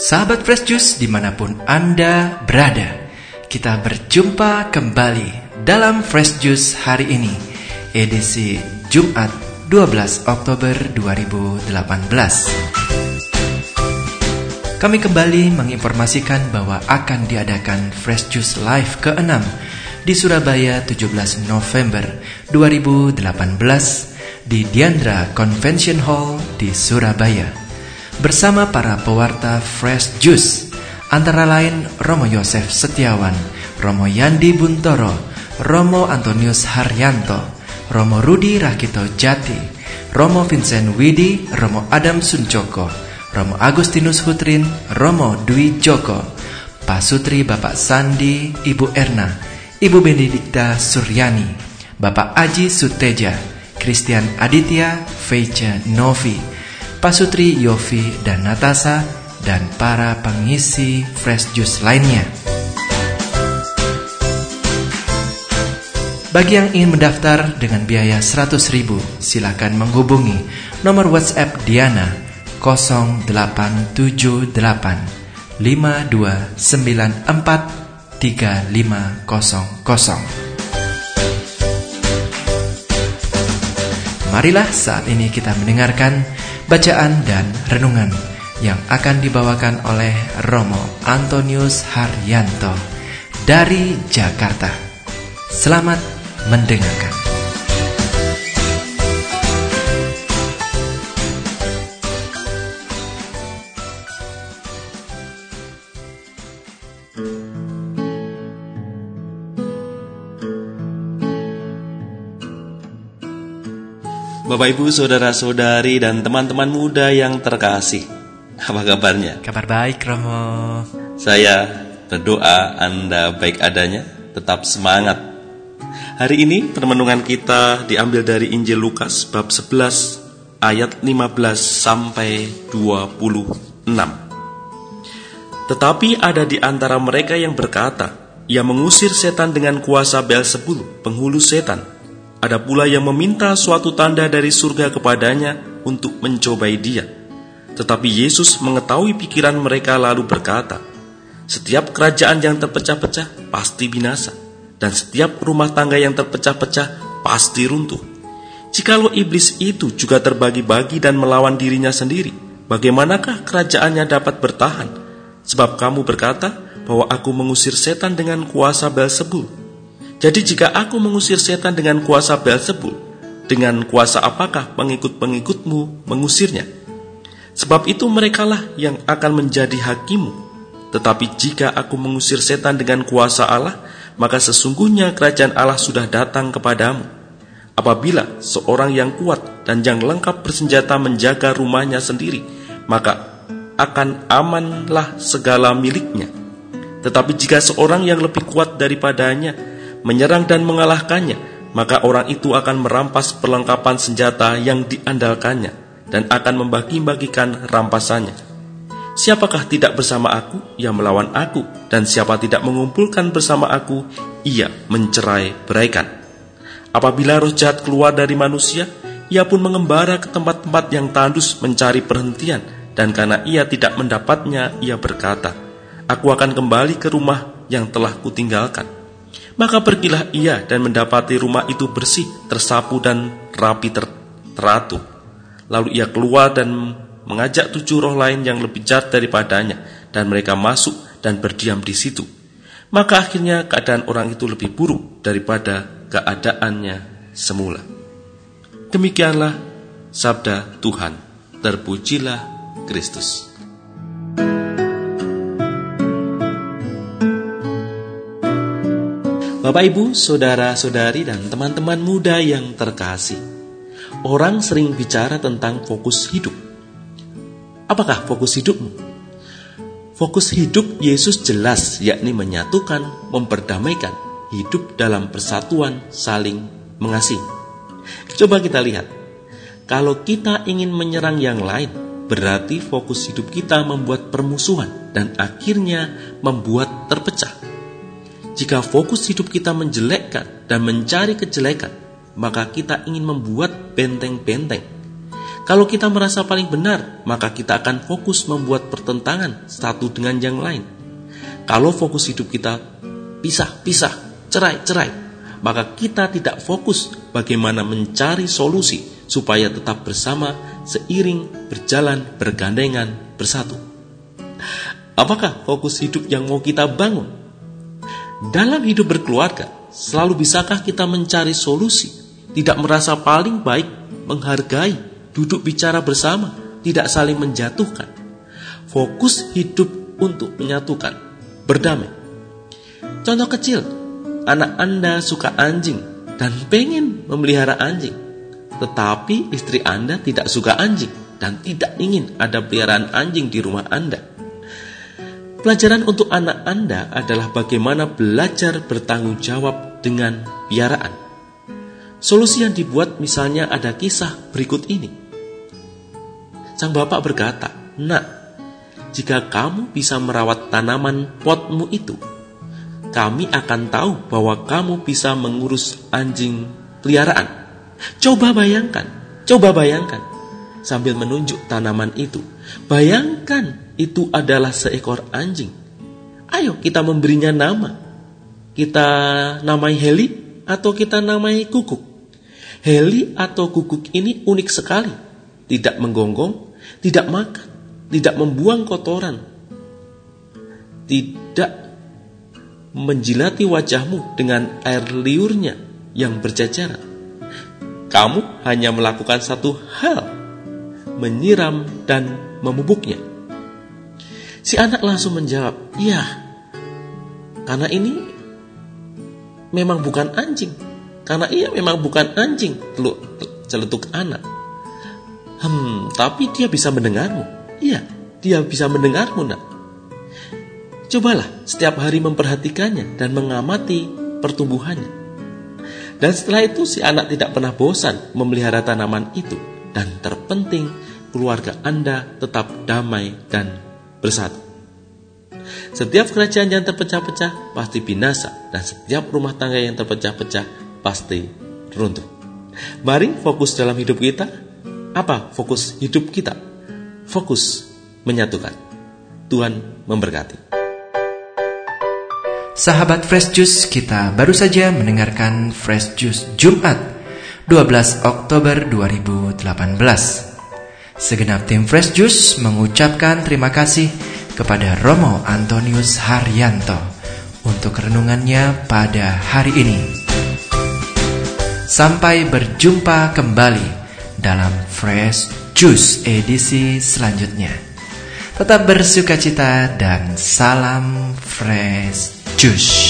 Sahabat Fresh Juice di mana pun Anda berada. Kita berjumpa kembali dalam Fresh Juice hari ini Edisi Jumat 12 Oktober 2018 Kami kembali menginformasikan bahwa akan diadakan Fresh Juice Live ke-6 di Surabaya 17 November 2018 di Diandra Convention Hall di Surabaya bersama para pewarta Fresh Juice antara lain Romo Yosef Setiawan, Romo Yandi Buntoro, Romo Antonius Haryanto, Romo Rudi Rakito Jati, Romo Vincent Widi, Romo Adam Suncoko, Romo Agustinus Hutrin, Romo Dwi Joko, Pak Sutri Bapak Sandi, Ibu Erna, Ibu Benedikta Suryani, Bapak Aji Suteja, Christian Aditya, Feica Novi, Pasutri Yofi dan Natasa, dan para pengisi Fresh Juice lainnya. Bagi yang ingin mendaftar dengan biaya 100 ribu, silakan menghubungi nomor WhatsApp Diana 0878 5294 3500. Marilah saat ini kita mendengarkan bacaan dan renungan yang akan dibawakan oleh Romo Antonius Haryanto dari Jakarta. Selamat mendengarkan. Bapak Ibu, saudara-saudari dan teman-teman muda yang terkasih. Apa kabarnya? Kabar baik, Romo. Saya berdoa Anda baik adanya, tetap semangat. Hari ini permenungan kita diambil dari Injil Lukas bab 11 ayat 15 sampai 26. Tetapi ada di antara mereka yang berkata, ia mengusir setan dengan kuasa Beelzebul, penghulu setan. Ada pula yang meminta suatu tanda dari surga kepadanya untuk mencobai dia. Tetapi Yesus mengetahui pikiran mereka lalu berkata, Setiap kerajaan yang terpecah-pecah pasti binasa, dan setiap rumah tangga yang terpecah-pecah pasti runtuh. Jikalau iblis itu juga terbagi-bagi dan melawan dirinya sendiri, bagaimanakah kerajaannya dapat bertahan? Sebab kamu berkata bahwa aku mengusir setan dengan kuasa Belzebul. Jadi jika aku mengusir setan dengan kuasa Beelzebul, dengan kuasa apakah pengikut-pengikutmu mengusirnya? Sebab itu merekalah yang akan menjadi hakimu. Tetapi jika aku mengusir setan dengan kuasa Allah, maka sesungguhnya kerajaan Allah sudah datang kepadamu. Apabila seorang yang kuat dan yang lengkap bersenjata menjaga rumahnya sendiri, maka akan amanlah segala miliknya. Tetapi jika seorang yang lebih kuat daripadanya menyerang dan mengalahkannya, maka orang itu akan merampas perlengkapan senjata yang diandalkannya dan akan membagi-bagikan rampasannya. Siapakah tidak bersama aku, ia melawan aku, dan siapa tidak mengumpulkan bersama aku, ia mencerai beraikan. Apabila roh jahat keluar dari manusia, ia pun mengembara ke tempat-tempat yang tandus mencari perhentian, dan karena ia tidak mendapatnya, ia berkata, Aku akan kembali ke rumah yang telah kutinggalkan. Maka pergilah ia dan mendapati rumah itu bersih, tersapu dan rapi ter teratur. Lalu ia keluar dan mengajak tujuh roh lain yang lebih jahat daripadanya, dan mereka masuk dan berdiam di situ. Maka akhirnya keadaan orang itu lebih buruk daripada keadaannya semula. Demikianlah sabda Tuhan. Terpujilah Kristus. Bapak Ibu, saudara-saudari dan teman-teman muda yang terkasih. Orang sering bicara tentang fokus hidup. Apakah fokus hidupmu? Fokus hidup Yesus jelas yakni menyatukan, memperdamaikan, hidup dalam persatuan, saling mengasihi. Coba kita lihat. Kalau kita ingin menyerang yang lain, berarti fokus hidup kita membuat permusuhan dan akhirnya membuat terpecah. Jika fokus hidup kita menjelekkan dan mencari kejelekan, maka kita ingin membuat benteng-benteng. Kalau kita merasa paling benar, maka kita akan fokus membuat pertentangan satu dengan yang lain. Kalau fokus hidup kita pisah-pisah, cerai-cerai, maka kita tidak fokus bagaimana mencari solusi supaya tetap bersama, seiring, berjalan, bergandengan, bersatu. Apakah fokus hidup yang mau kita bangun? Dalam hidup berkeluarga, selalu bisakah kita mencari solusi, tidak merasa paling baik, menghargai, duduk bicara bersama, tidak saling menjatuhkan. Fokus hidup untuk menyatukan, berdamai. Contoh kecil, anak Anda suka anjing dan pengen memelihara anjing. Tetapi istri Anda tidak suka anjing dan tidak ingin ada peliharaan anjing di rumah Anda. Pelajaran untuk anak Anda adalah bagaimana belajar bertanggung jawab dengan piaraan. Solusi yang dibuat misalnya ada kisah berikut ini. Sang bapak berkata, Nak, jika kamu bisa merawat tanaman potmu itu, kami akan tahu bahwa kamu bisa mengurus anjing peliharaan. Coba bayangkan, coba bayangkan, sambil menunjuk tanaman itu. Bayangkan itu adalah seekor anjing. Ayo kita memberinya nama. Kita namai Heli atau kita namai Kukuk. Heli atau Kukuk ini unik sekali. Tidak menggonggong, tidak makan, tidak membuang kotoran, tidak menjilati wajahmu dengan air liurnya yang berjajaran. Kamu hanya melakukan satu hal, menyiram dan memubuknya. Si anak langsung menjawab, "Iya, karena ini memang bukan anjing. Karena ia memang bukan anjing." Teluk celetuk anak. Hmm, tapi dia bisa mendengarmu. Iya, dia bisa mendengarmu, nak. Cobalah setiap hari memperhatikannya dan mengamati pertumbuhannya. Dan setelah itu si anak tidak pernah bosan memelihara tanaman itu. Dan terpenting, keluarga Anda tetap damai dan bersatu. Setiap kerajaan yang terpecah-pecah pasti binasa dan setiap rumah tangga yang terpecah-pecah pasti runtuh. Mari fokus dalam hidup kita apa fokus hidup kita? Fokus menyatukan. Tuhan memberkati. Sahabat Fresh Juice, kita baru saja mendengarkan Fresh Juice Jumat 12 Oktober 2018. Segenap tim Fresh Juice mengucapkan terima kasih kepada Romo Antonius Haryanto untuk renungannya pada hari ini. Sampai berjumpa kembali dalam Fresh Juice edisi selanjutnya. Tetap bersuka cita dan salam Fresh Juice.